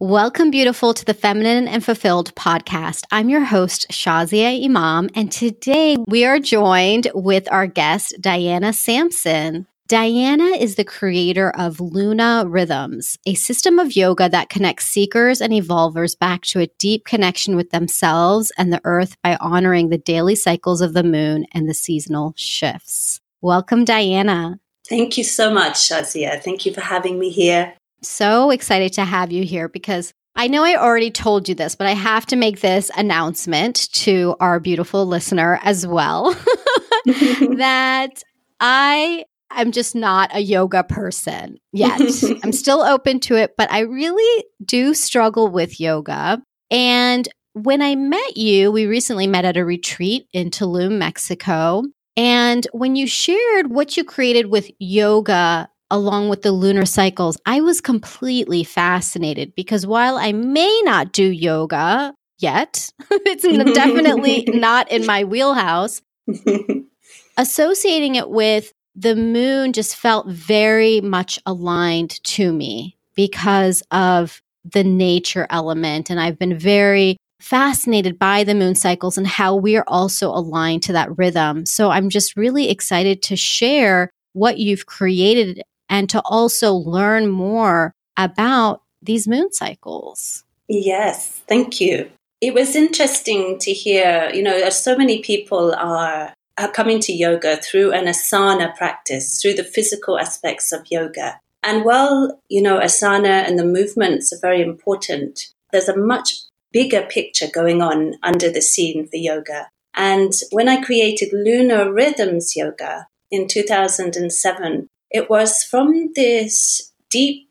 Welcome, beautiful, to the Feminine and Fulfilled podcast. I'm your host, Shazia Imam, and today we are joined with our guest, Diana Sampson. Diana is the creator of Luna Rhythms, a system of yoga that connects seekers and evolvers back to a deep connection with themselves and the earth by honoring the daily cycles of the moon and the seasonal shifts. Welcome, Diana. Thank you so much, Shazia. Thank you for having me here. So excited to have you here because I know I already told you this, but I have to make this announcement to our beautiful listener as well that I am just not a yoga person yet. I'm still open to it, but I really do struggle with yoga. And when I met you, we recently met at a retreat in Tulum, Mexico. And when you shared what you created with yoga along with the lunar cycles, I was completely fascinated because while I may not do yoga yet, it's definitely not in my wheelhouse. Associating it with the moon just felt very much aligned to me because of the nature element. And I've been very fascinated by the moon cycles and how we are also aligned to that rhythm. So I'm just really excited to share what you've created and to also learn more about these moon cycles. Yes, thank you. It was interesting to hear, you know, so many people are, are coming to yoga through an asana practice, through the physical aspects of yoga. And while, you know, asana and the movements are very important, there's a much bigger picture going on under the scene for yoga. And when I created Lunar Rhythms Yoga in 2007, it was from this deep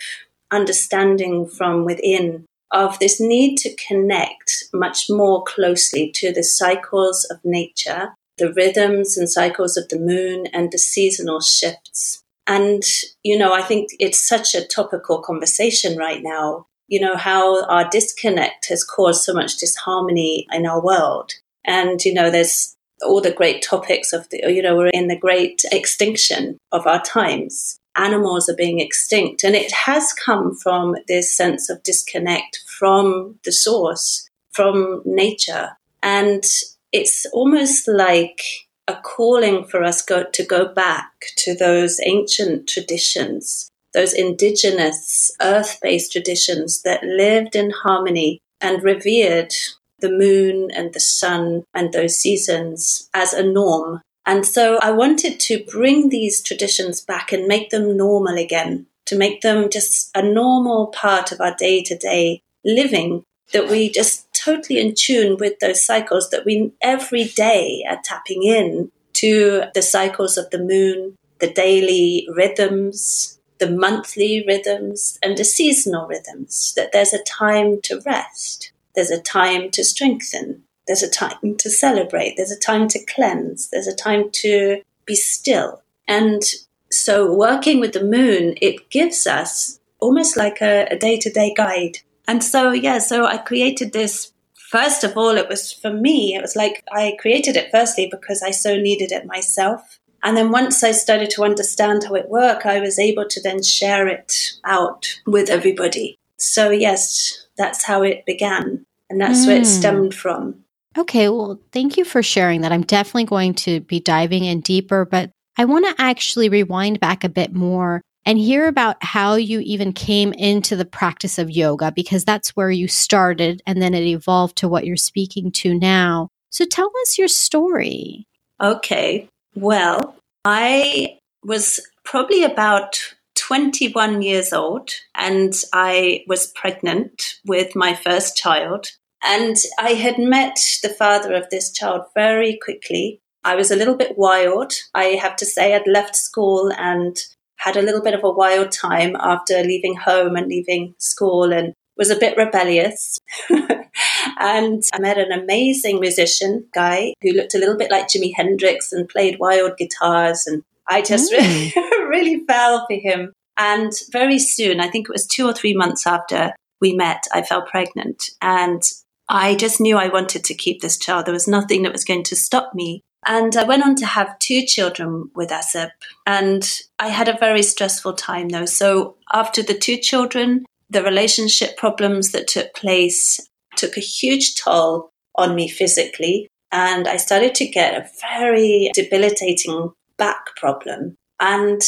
understanding from within of this need to connect much more closely to the cycles of nature, the rhythms and cycles of the moon, and the seasonal shifts. And, you know, I think it's such a topical conversation right now, you know, how our disconnect has caused so much disharmony in our world. And, you know, there's all the great topics of the, you know, we're in the great extinction of our times. Animals are being extinct. And it has come from this sense of disconnect from the source, from nature. And it's almost like a calling for us go, to go back to those ancient traditions, those indigenous earth based traditions that lived in harmony and revered the moon and the sun and those seasons as a norm. And so I wanted to bring these traditions back and make them normal again, to make them just a normal part of our day to day living, that we just totally in tune with those cycles, that we every day are tapping in to the cycles of the moon, the daily rhythms, the monthly rhythms, and the seasonal rhythms, that there's a time to rest. There's a time to strengthen. There's a time to celebrate. There's a time to cleanse. There's a time to be still. And so working with the moon, it gives us almost like a day to day guide. And so, yeah, so I created this. First of all, it was for me, it was like I created it firstly because I so needed it myself. And then once I started to understand how it worked, I was able to then share it out with everybody. So, yes, that's how it began. And that's mm. where it hmm. stemmed from. Okay, well, thank you for sharing that. I'm definitely going to be diving in deeper, but I want to actually rewind back a bit more and hear about how you even came into the practice of yoga, because that's where you started and then it evolved to what you're speaking to now. So tell us your story. Okay, well, I was probably about 21 years old and I was pregnant with my first child. And I had met the father of this child very quickly. I was a little bit wild. I have to say, I'd left school and had a little bit of a wild time after leaving home and leaving school and was a bit rebellious. and I met an amazing musician guy who looked a little bit like Jimi Hendrix and played wild guitars. And I just mm. really, really fell for him. And very soon, I think it was two or three months after we met, I fell pregnant. And I just knew I wanted to keep this child. There was nothing that was going to stop me. And I went on to have two children with Asip. And I had a very stressful time though. So after the two children, the relationship problems that took place took a huge toll on me physically. And I started to get a very debilitating back problem and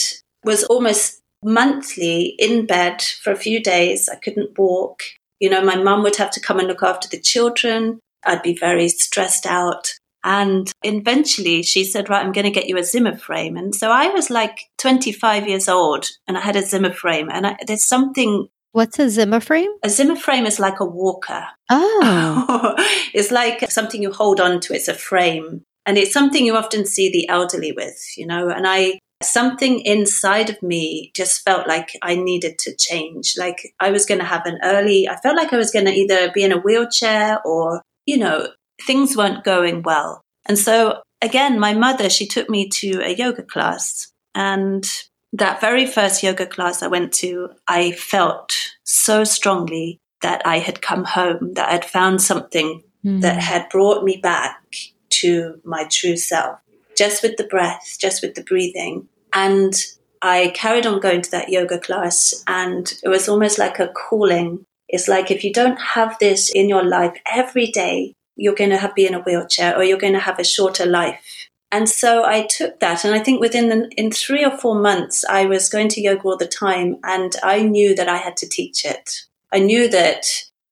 was almost monthly in bed for a few days. I couldn't walk. You know, my mum would have to come and look after the children. I'd be very stressed out. And eventually she said, Right, I'm going to get you a Zimmer frame. And so I was like 25 years old and I had a Zimmer frame. And I, there's something. What's a Zimmer frame? A Zimmer frame is like a walker. Oh. it's like something you hold on to, it's a frame. And it's something you often see the elderly with, you know. And I, something inside of me just felt like I needed to change. Like I was going to have an early, I felt like I was going to either be in a wheelchair or, you know, things weren't going well. And so again, my mother, she took me to a yoga class. And that very first yoga class I went to, I felt so strongly that I had come home, that I'd found something mm. that had brought me back to my true self, just with the breath, just with the breathing. And I carried on going to that yoga class, and it was almost like a calling. It's like if you don't have this in your life every day, you're going to have, be in a wheelchair or you're going to have a shorter life. And so I took that, and I think within the, in three or four months, I was going to yoga all the time, and I knew that I had to teach it. I knew that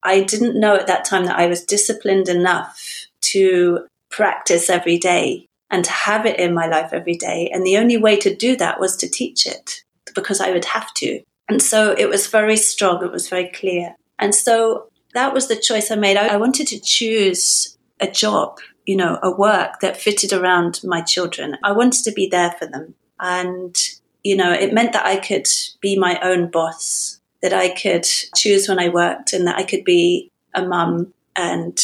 I didn't know at that time that I was disciplined enough to practice every day and to have it in my life every day. And the only way to do that was to teach it because I would have to. And so it was very strong. It was very clear. And so that was the choice I made. I, I wanted to choose a job, you know, a work that fitted around my children. I wanted to be there for them. And, you know, it meant that I could be my own boss, that I could choose when I worked and that I could be a mum and,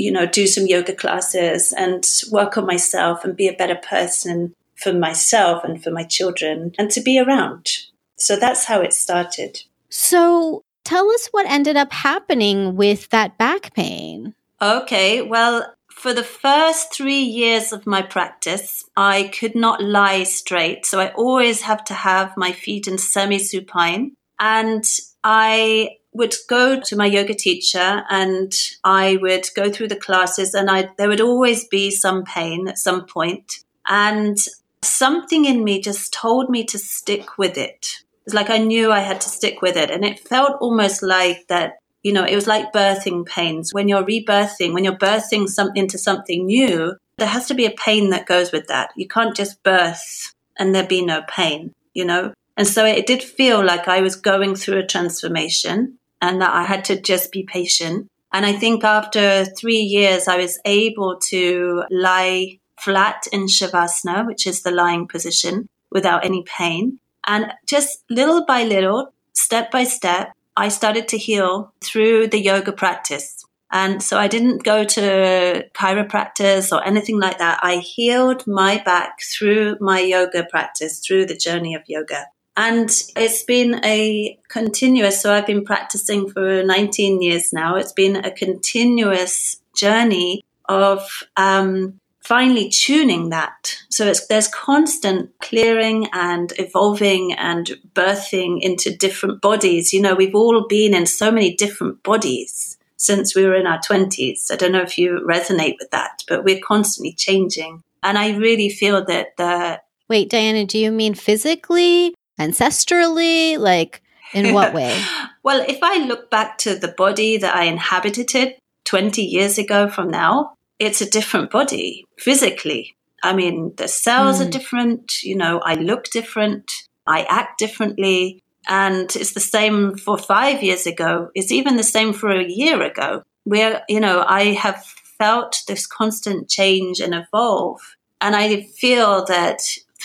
you know, do some yoga classes and work on myself and be a better person for myself and for my children and to be around. So that's how it started. So Tell us what ended up happening with that back pain. Okay, well, for the first three years of my practice, I could not lie straight. So I always have to have my feet in semi supine. And I would go to my yoga teacher and I would go through the classes and I, there would always be some pain at some. And something in me just told me to stick with it was like I knew I had to stick with it. And it felt almost like that, you know, it was like birthing pains. When you're rebirthing, when you're birthing something into something new, there has to be a pain that goes with that. You can't just birth and there be no pain, you know? And so it did feel like I was going through a transformation and that I had to just be patient. And I think after three years, I was able to lie flat in Shavasana, which is the lying position, without any pain. And just little by little, step by step, I started to heal through the yoga practice. And so I didn't go to chiropractors or anything like that. I healed my back through my yoga practice, through the journey of yoga. And it's been a continuous, so I've been practicing for 19 years now. It's been a continuous journey of um, finally tuning that. So there's constant clearing and evolving and birthing into different bodies. You know, we've all been in so many different bodies since we were in our 20s. I don't know if you resonate with that, but we're constantly changing. And I really feel that the. Wait, Diana, do you mean physically, ancestrally? Like, in what way? well, if I look back to the body that I inhabited 20 years ago from now, it's a different body physically. I mean, the cells mm. are hmm. different, you know, I look different, I act differently. And it's the same for five years ago. It's even the same for a year ago, where, you know, I have felt this constant change and evolve. And I feel that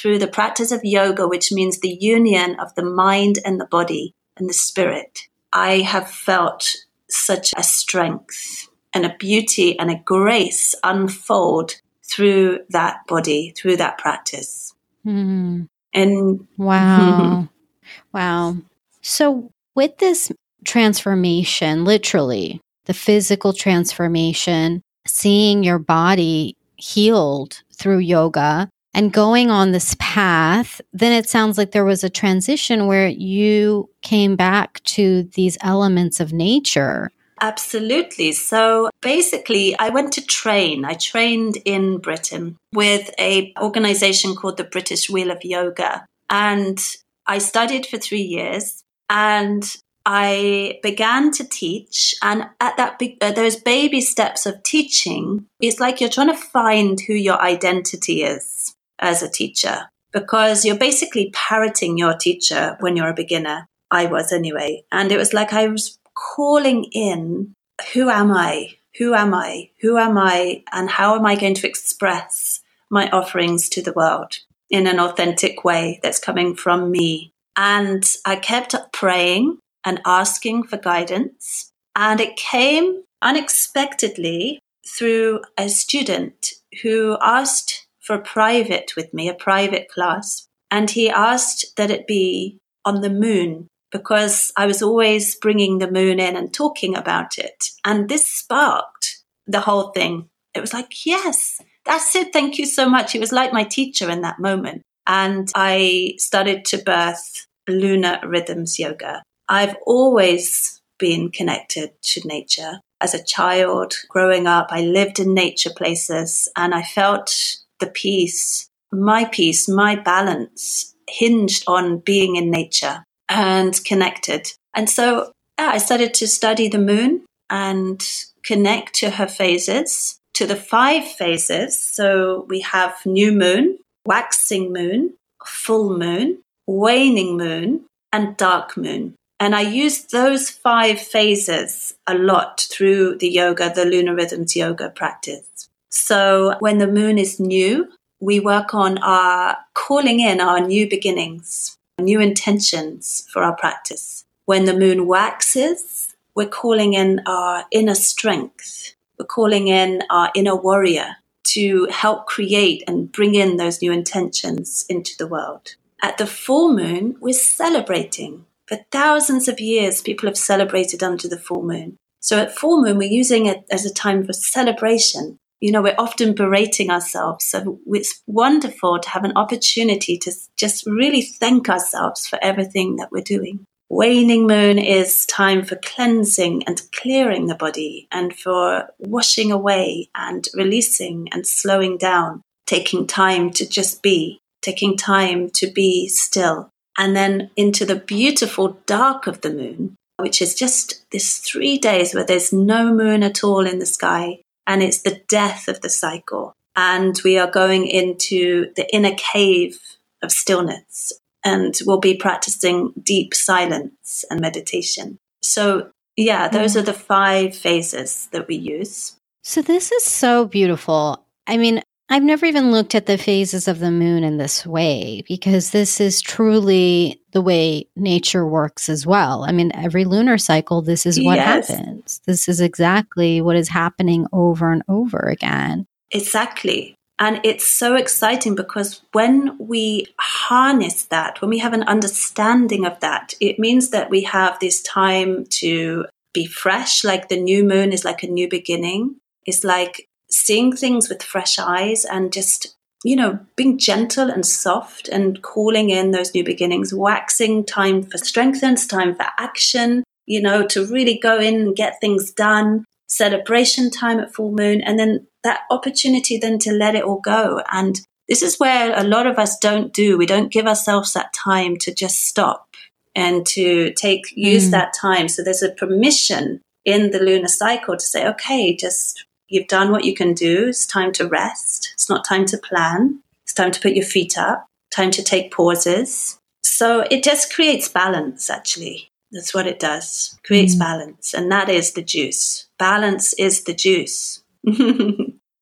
through the practice of yoga, which means the union of the mind and the body and the spirit, I have felt such a strength and a beauty and a grace unfold through that body, through that practice. Mm. And wow. wow. So, with this transformation, literally, the physical transformation, seeing your body healed through yoga and going on this path, then it sounds like there was a transition where you came back to these elements of nature. Absolutely. So basically, I went to train. I trained in Britain with a organization called the British Wheel of Yoga. And I studied for three years and I began to teach. And at that, big, uh, those baby steps of teaching, it's like you're trying to find who your identity is as a teacher because you're basically parroting your teacher when you're a beginner. I was anyway. And it was like I was calling in who am I? Who am I? Who am I? And how am I going to express my offerings to the world in an authentic way that's coming from me? And I kept praying and asking for guidance. And it came unexpectedly through a student who asked for a private with me, a private class. And he asked that it be on the moon because I was always bringing the moon in and talking about it. And this sparked the whole thing. It was like, yes, that's it. Thank you so much. He was like my teacher in that moment. And I started to birth lunar rhythms yoga. I've always been connected to nature. As a child, growing up, I lived in nature places and I felt the peace, my peace, my balance hinged on being in nature and connected. And so yeah, I started to study the moon and connect to her phases, to the five phases. So we have new moon, waxing moon, full moon, waning moon, and dark moon. And I use those five phases a lot through the yoga, the lunar rhythms yoga practice. So when the moon is new, we work on our calling in our new beginnings new intentions for our practice. When the moon waxes, we're calling in our inner strength. We're calling in our inner warrior to help create and bring in those new intentions into the world. At the full moon, we're celebrating. For thousands of years, people have celebrated under the full moon. So at full moon, we're using it as a time for celebration, you know, we're often berating ourselves. So it's wonderful to have an opportunity to just really thank ourselves for everything that we're doing. Waning moon is time for cleansing and clearing the body and for washing away and releasing and slowing down, taking time to just be, taking time to be still. And then into the beautiful dark of the moon, which is just this three days where there's no moon at all in the sky and it's the death of the cycle. And we are going into the inner cave of stillness and we'll be practicing deep silence and meditation. So, yeah, those mm. are the five phases that we use. So, this is so beautiful. I mean, I've never even looked at the phases of the moon in this way because this is truly the way nature works as well. I mean, every lunar cycle, this is what yes. happens. This is exactly what is happening over and over again. Exactly. And it's so exciting because when we harness that, when we have an understanding of that, it means that we have this time to be fresh, like the new moon is like a new beginning. It's like seeing things with fresh eyes and just you know, being gentle and soft and calling in those new beginnings, waxing time for strengthens, time for action, you know, to really go in and get things done, celebration time at full moon, and then that opportunity then to let it all go. And this is where a lot of us don't do. We don't give ourselves that time to just stop and to take, use mm. that time. So there's a permission in the lunar cycle to say, okay, just You've done what you can do. It's time to rest. It's not time to plan. It's time to put your feet up, time to take pauses. So it just creates balance, actually. That's what it does. Creates mm. balance. And that is the juice. Balance is the juice.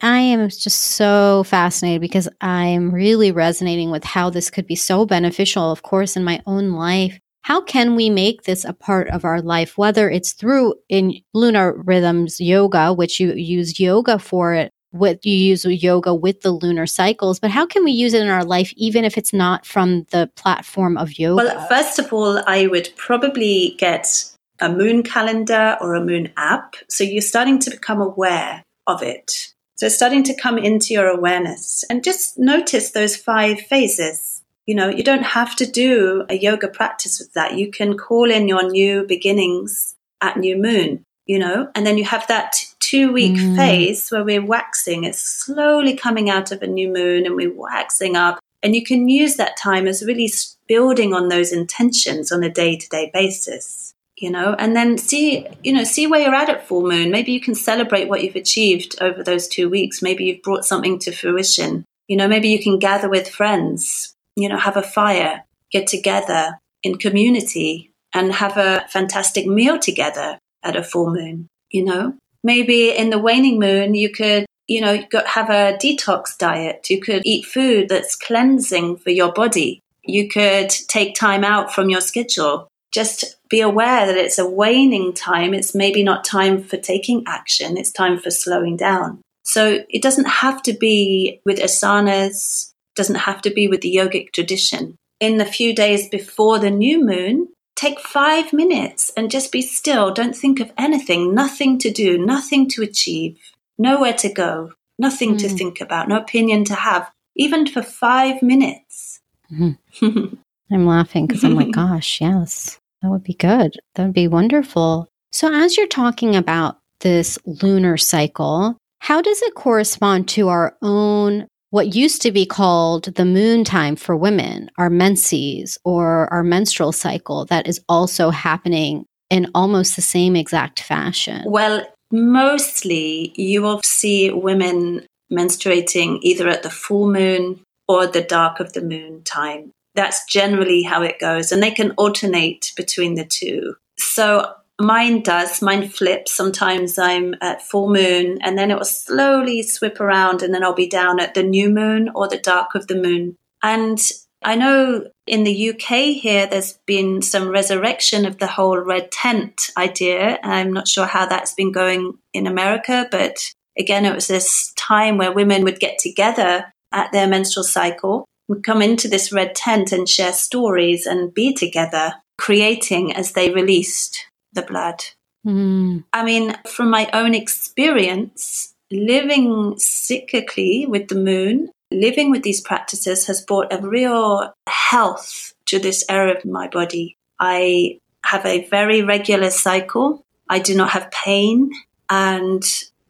I am just so fascinated because I'm really resonating with how this could be so beneficial, of course, in my own life how can we make this a part of our life, whether it's through in lunar rhythms yoga, which you use yoga for it, what you use yoga with the lunar cycles, but how can we use it in our life, even if it's not from the platform of yoga? Well, first of all, I would probably get a moon calendar or a moon app. So you're starting to become aware of it. So starting to come into your awareness and just notice those five phases. You know, you don't have to do a yoga practice with that. You can call in your new beginnings at new moon, you know, and then you have that two week mm. phase where we're waxing. It's slowly coming out of a new moon and we're waxing up. And you can use that time as really building on those intentions on a day to day basis, you know, and then see, you know, see where you're at at full moon. Maybe you can celebrate what you've achieved over those two weeks. Maybe you've brought something to fruition. You know, maybe you can gather with friends, you know, have a fire, get together in community and have a fantastic meal together at a full moon, you know. Maybe in the waning moon, you could you know, have a detox diet. You could eat food that's cleansing for your body. You could take time out from your schedule. Just be aware that it's a waning time. It's maybe not time for taking action. It's time for slowing down. So it doesn't have to be with asanas, doesn't have to be with the yogic tradition. In the few days before the new moon, take five minutes and just be still. Don't think of anything, nothing to do, nothing to achieve nowhere to go, nothing mm. to hmm. think about, no opinion to have, even for five minutes. Mm-hmm. I'm laughing because I'm like, gosh, yes, that would be good. That would be wonderful. So, as you're talking about this lunar cycle, how does it correspond to our own, what used to be called the moon time for women, our menses or our menstrual cycle that is also happening in almost the same exact fashion? Well, mostly you will see women menstruating either at the full moon or the dark of the moon time. That's generally how it goes, and they can alternate between the two. So mine does, mine flips. Sometimes I'm at full moon, and then it will slowly swip around, and then I'll be down at the new moon or the dark of the moon. And I know in the UK here, there's been some resurrection of the whole red tent idea. I'm not sure how that's been going in America, but again, it was this time where women would get together at their menstrual cycle come into this red tent and share stories and be together, creating as they released the blood. Mm. I mean, from my own experience, living cyclically with the moon living with these practices has brought a real health to this area of my body. I have a very regular cycle. I do not have pain and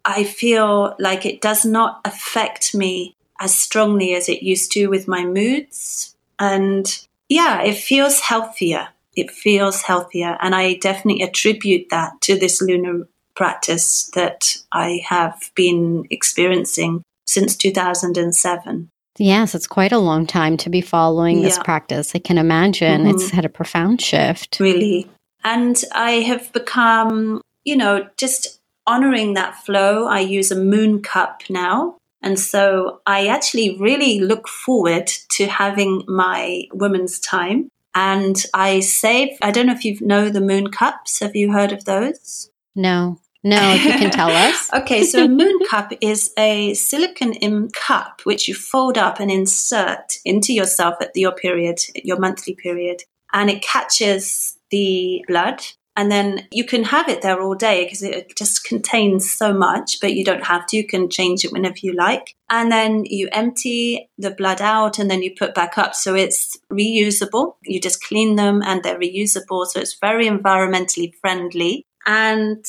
I feel like it does not affect me as strongly as it used to with my moods. And yeah, it feels healthier. It feels healthier. And I definitely attribute that to this lunar practice that I have been experiencing since 2007. Yes, it's quite a long time to be following yeah. this practice. I can imagine mm-hmm. it's had a profound shift. Really. And I have become, you know, just honoring that flow. I use a moon cup now. And so I actually really look forward to having my women's time. And I save, I don't know if you know the moon cups. Have you heard of those? No. No, if you can tell us. okay, so a moon cup is a silicon in cup which you fold up and insert into yourself at your period, your monthly period, and it catches the blood. And then you can have it there all day because it just contains so much, but you don't have to. You can change it whenever you like. And then you empty the blood out and then you put back up. So it's reusable. You just clean them and they're reusable. So it's very environmentally friendly. And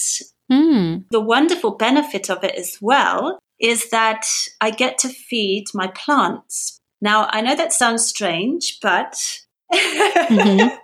Mm. The wonderful benefit of it as well is that I get to feed my plants. Now, I know that sounds strange, but. mm-hmm.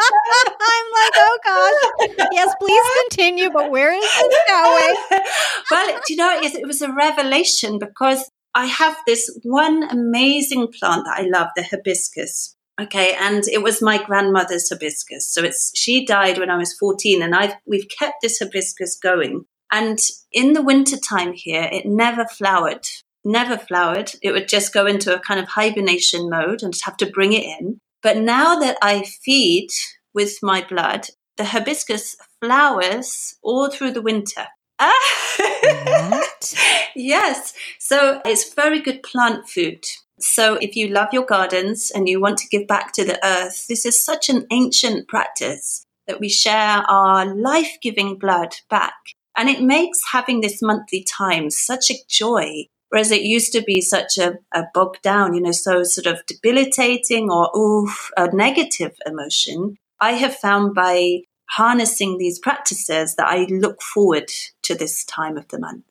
I'm like, oh gosh, yes, please continue, but where is this going? well, do you know, it, it was a revelation because I have this one amazing plant that I love, the hibiscus. Okay, and it was my grandmother's hibiscus. So it's she died when I was 14 and I've we've kept this hibiscus going. And in the winter time here, it never flowered. Never flowered. It would just go into a kind of hibernation mode and have to bring it in. But now that I feed with my blood, the hibiscus flowers all through the winter. yes. So it's very good plant food. So, if you love your gardens and you want to give back to the earth, this is such an ancient practice that we share our life giving blood back. And it makes having this monthly time such a joy. Whereas it used to be such a, a bogged down, you know, so sort of debilitating or oof, a negative emotion. I have found by harnessing these practices that I look forward to this time of the month.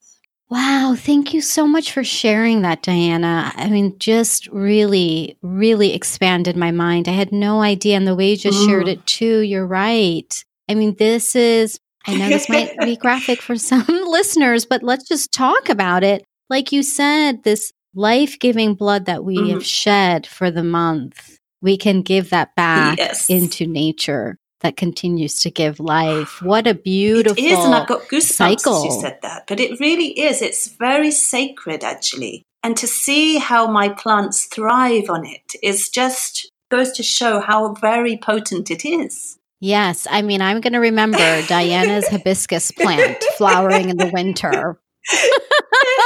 Wow, thank you so much for sharing that, Diana. I mean, just really, really expanded my mind. I had no idea. And the way you just mm. shared it too, you're right. I mean, this is, I know this might be graphic for some listeners, but let's just talk about it. Like you said, this life giving blood that we mm. have shed for the month, we can give that back yes. into nature that continues to give life. What a beautiful it is, and I've got goosebumps cycle. you said that. But it really is. It's very sacred, actually. And to see how my plants thrive on it is just goes to show how very potent it is. Yes, I mean, I'm going to remember Diana's hibiscus plant flowering in the winter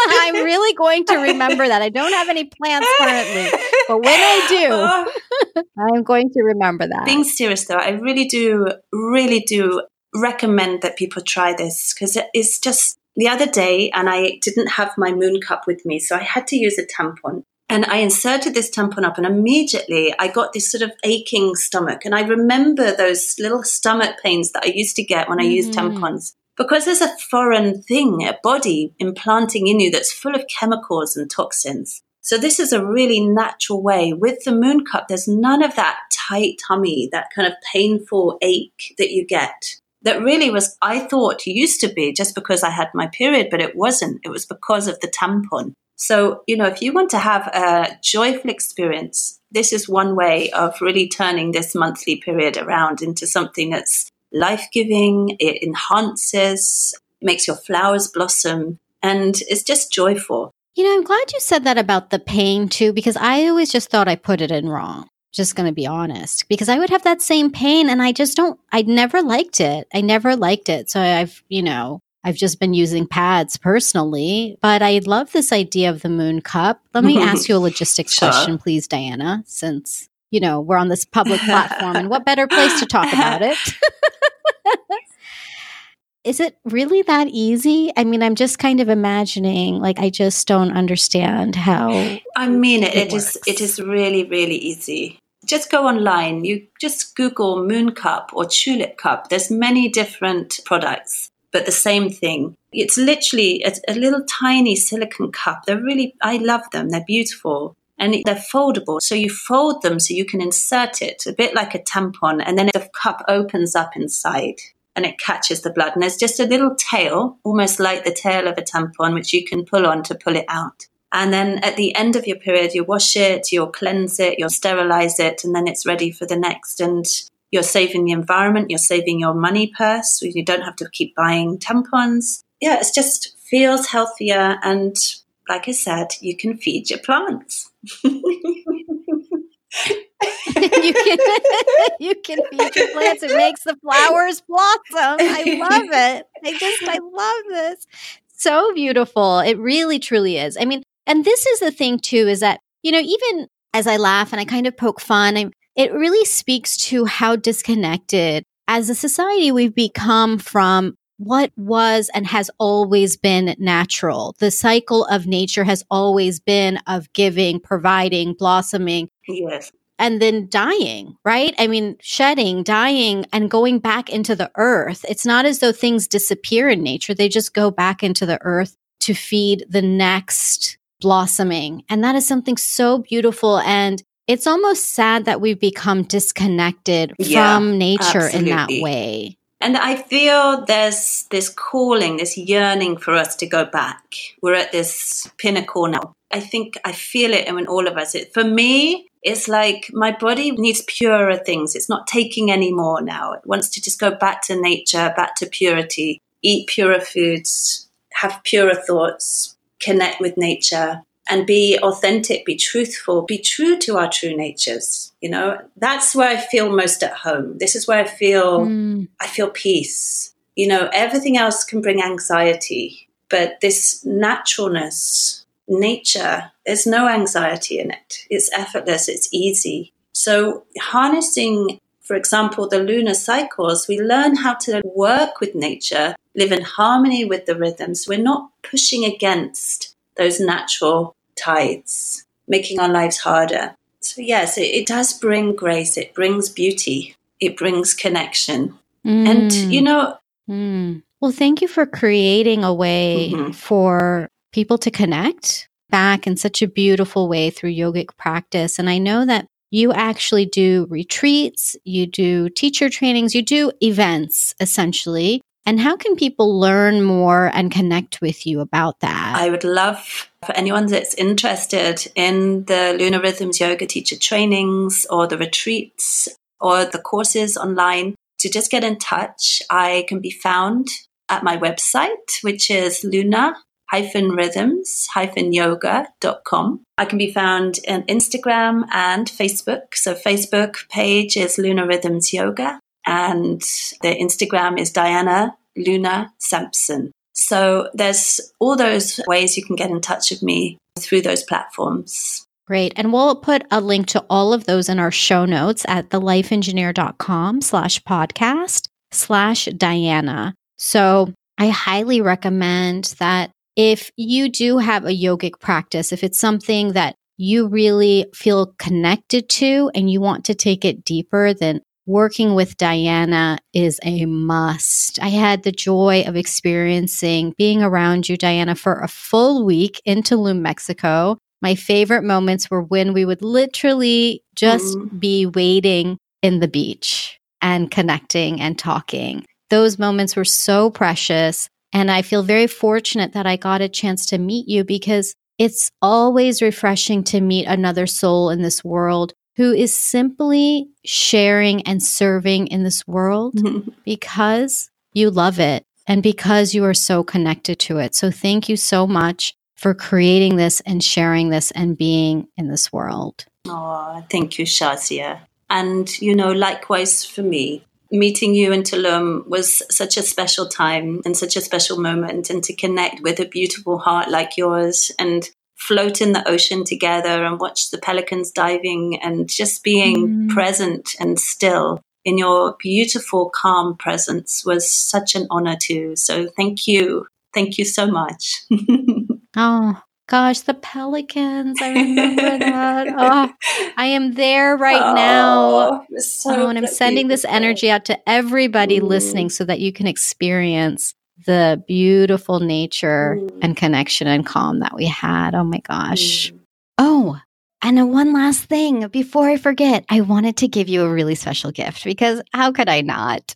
I'm really going to remember that. I don't have any plans currently, but when I do, I'm going to remember that. Being serious though, I really do, really do recommend that people try this because it's just the other day and I didn't have my moon cup with me, so I had to use a tampon. And I inserted this tampon up, and immediately I got this sort of aching stomach. And I remember those little stomach pains that I used to get when I mm. used tampons because there's a foreign thing, a body implanting in you that's full of chemicals and toxins. So this is a really natural way. With the moon cup, there's none of that tight tummy, that kind of painful ache that you get. That really was, I thought used to be just because I had my period, but it wasn't. It was because of the tampon. So, you know, if you want to have a joyful experience, this is one way of really turning this monthly period around into something that's life giving, it enhances, makes your flowers blossom, and it's just joyful. You know, I'm glad you said that about the pain too, because I always just thought I put it in wrong. Just going to be honest, because I would have that same pain and I just don't, I never liked it. I never liked it. So I've, you know, I've just been using pads personally, but I love this idea of the moon cup. Let me ask you a logistics sure. question, please, Diana, since, you know, we're on this public platform and what better place to talk about it? Is it really that easy? I mean, I'm just kind of imagining, like, I just don't understand how. I mean, it, it is. It is really, really easy. Just go online. You just Google Moon Cup or Tulip Cup. There's many different products, but the same thing. It's literally a, a little tiny silicone cup. They're really. I love them. They're beautiful and they're foldable. So you fold them so you can insert it a bit like a tampon, and then the cup opens up inside and it catches the blood. And there's just a little tail, almost like the tail of a tampon, which you can pull on to pull it out. And then at the end of your period, you wash it, you'll cleanse it, you'll sterilize it, and then it's ready for the next. And you're saving the environment, you're saving your money purse. You don't have to keep buying tampons. Yeah, it just feels healthier. And like I said, you can feed your plants. you can you can feed your plants. It makes the flowers blossom. I love it. I just I love this. So beautiful. It really truly is. I mean, and this is the thing too is that you know even as I laugh and I kind of poke fun, I, it really speaks to how disconnected as a society we've become from what was and has always been natural. The cycle of nature has always been of giving, providing, blossoming. Yes and then dying, right? I mean, shedding, dying, and going back into the earth. It's not as though things disappear in nature, they just go back into the earth to feed the next blossoming. And that is something so beautiful. And it's almost sad that we've become disconnected yeah, from nature absolutely. in that way. And I feel there's this calling, this yearning for us to go back. We're at this pinnacle now. I think I feel it in all of us. It, for me, it's like my body needs purer things. It's not taking any more now. It wants to just go back to nature, back to purity, eat purer foods, have purer thoughts, connect with nature, and be authentic, be truthful, be true to our true natures. You know, that's where I feel most at home. This is where I feel mm. I feel peace. You know, everything else can bring anxiety, but this naturalness nature, there's no anxiety in it. It's effortless, it's easy. So, harnessing, for example, the lunar cycles, we learn how to work with nature live in harmony with the rhythms. We're not pushing against those natural tides, making our lives harder. So, yes, it, it does bring grace, it brings beauty, it brings connection. Mm. And, you know, mm. well, thank you for creating a way mm-hmm. for people to connect back in such a beautiful way through yogic practice. And I know that you actually do retreats, you do teacher trainings, you do events essentially. And how can people learn more and connect with you about that? I would love for anyone that's interested in the Lunar Rhythms Yoga teacher trainings or the retreats or the courses online to just get in touch. I can be found at my website, which is Luna rhythms hyphen yoga.com. I can be found on Instagram and Facebook. So Facebook page is Luna Rhythms Yoga and the Instagram is Diana Luna Sampson. So there's all those ways you can get in touch with me through those platforms. Great. And we'll put a link to all of those in our show notes at thelifeengineer.com slash podcast slash Diana. So I highly recommend that if you do have a yogic practice, if it's something that you really feel connected to and you want to take it deeper, then working with Diana is a must. I had the joy of experiencing being around you, Diana, for a full week in Tulum, Mexico. My favorite moments were when we would literally just mm. be waiting in the beach and connecting and talking. Those moments were so precious. And I feel very fortunate that I got a chance to meet you because it's always refreshing to meet another soul in this world who is simply sharing and serving in this world because you love it and because you are so connected to it. So thank you so much for creating this and sharing this and being in this world. Oh, thank you, Shazia. And, you know, likewise for me, meeting you in Tulum was such a special time and such a special moment, and to connect with a beautiful heart like yours and float in the ocean together and watch the pelicans diving and just being mm. present and still in your beautiful, calm presence was such an honor too. So thank you. Thank you so much. oh, gosh, the pelicans. I remember that. Oh, I am there right oh, now. So oh, and I'm sending this energy out to everybody mm. listening so that you can experience the beautiful nature mm. and connection and calm that we had. Oh my gosh. Mm. Oh, and one last thing before I forget, I wanted to give you a really special gift because how could I not?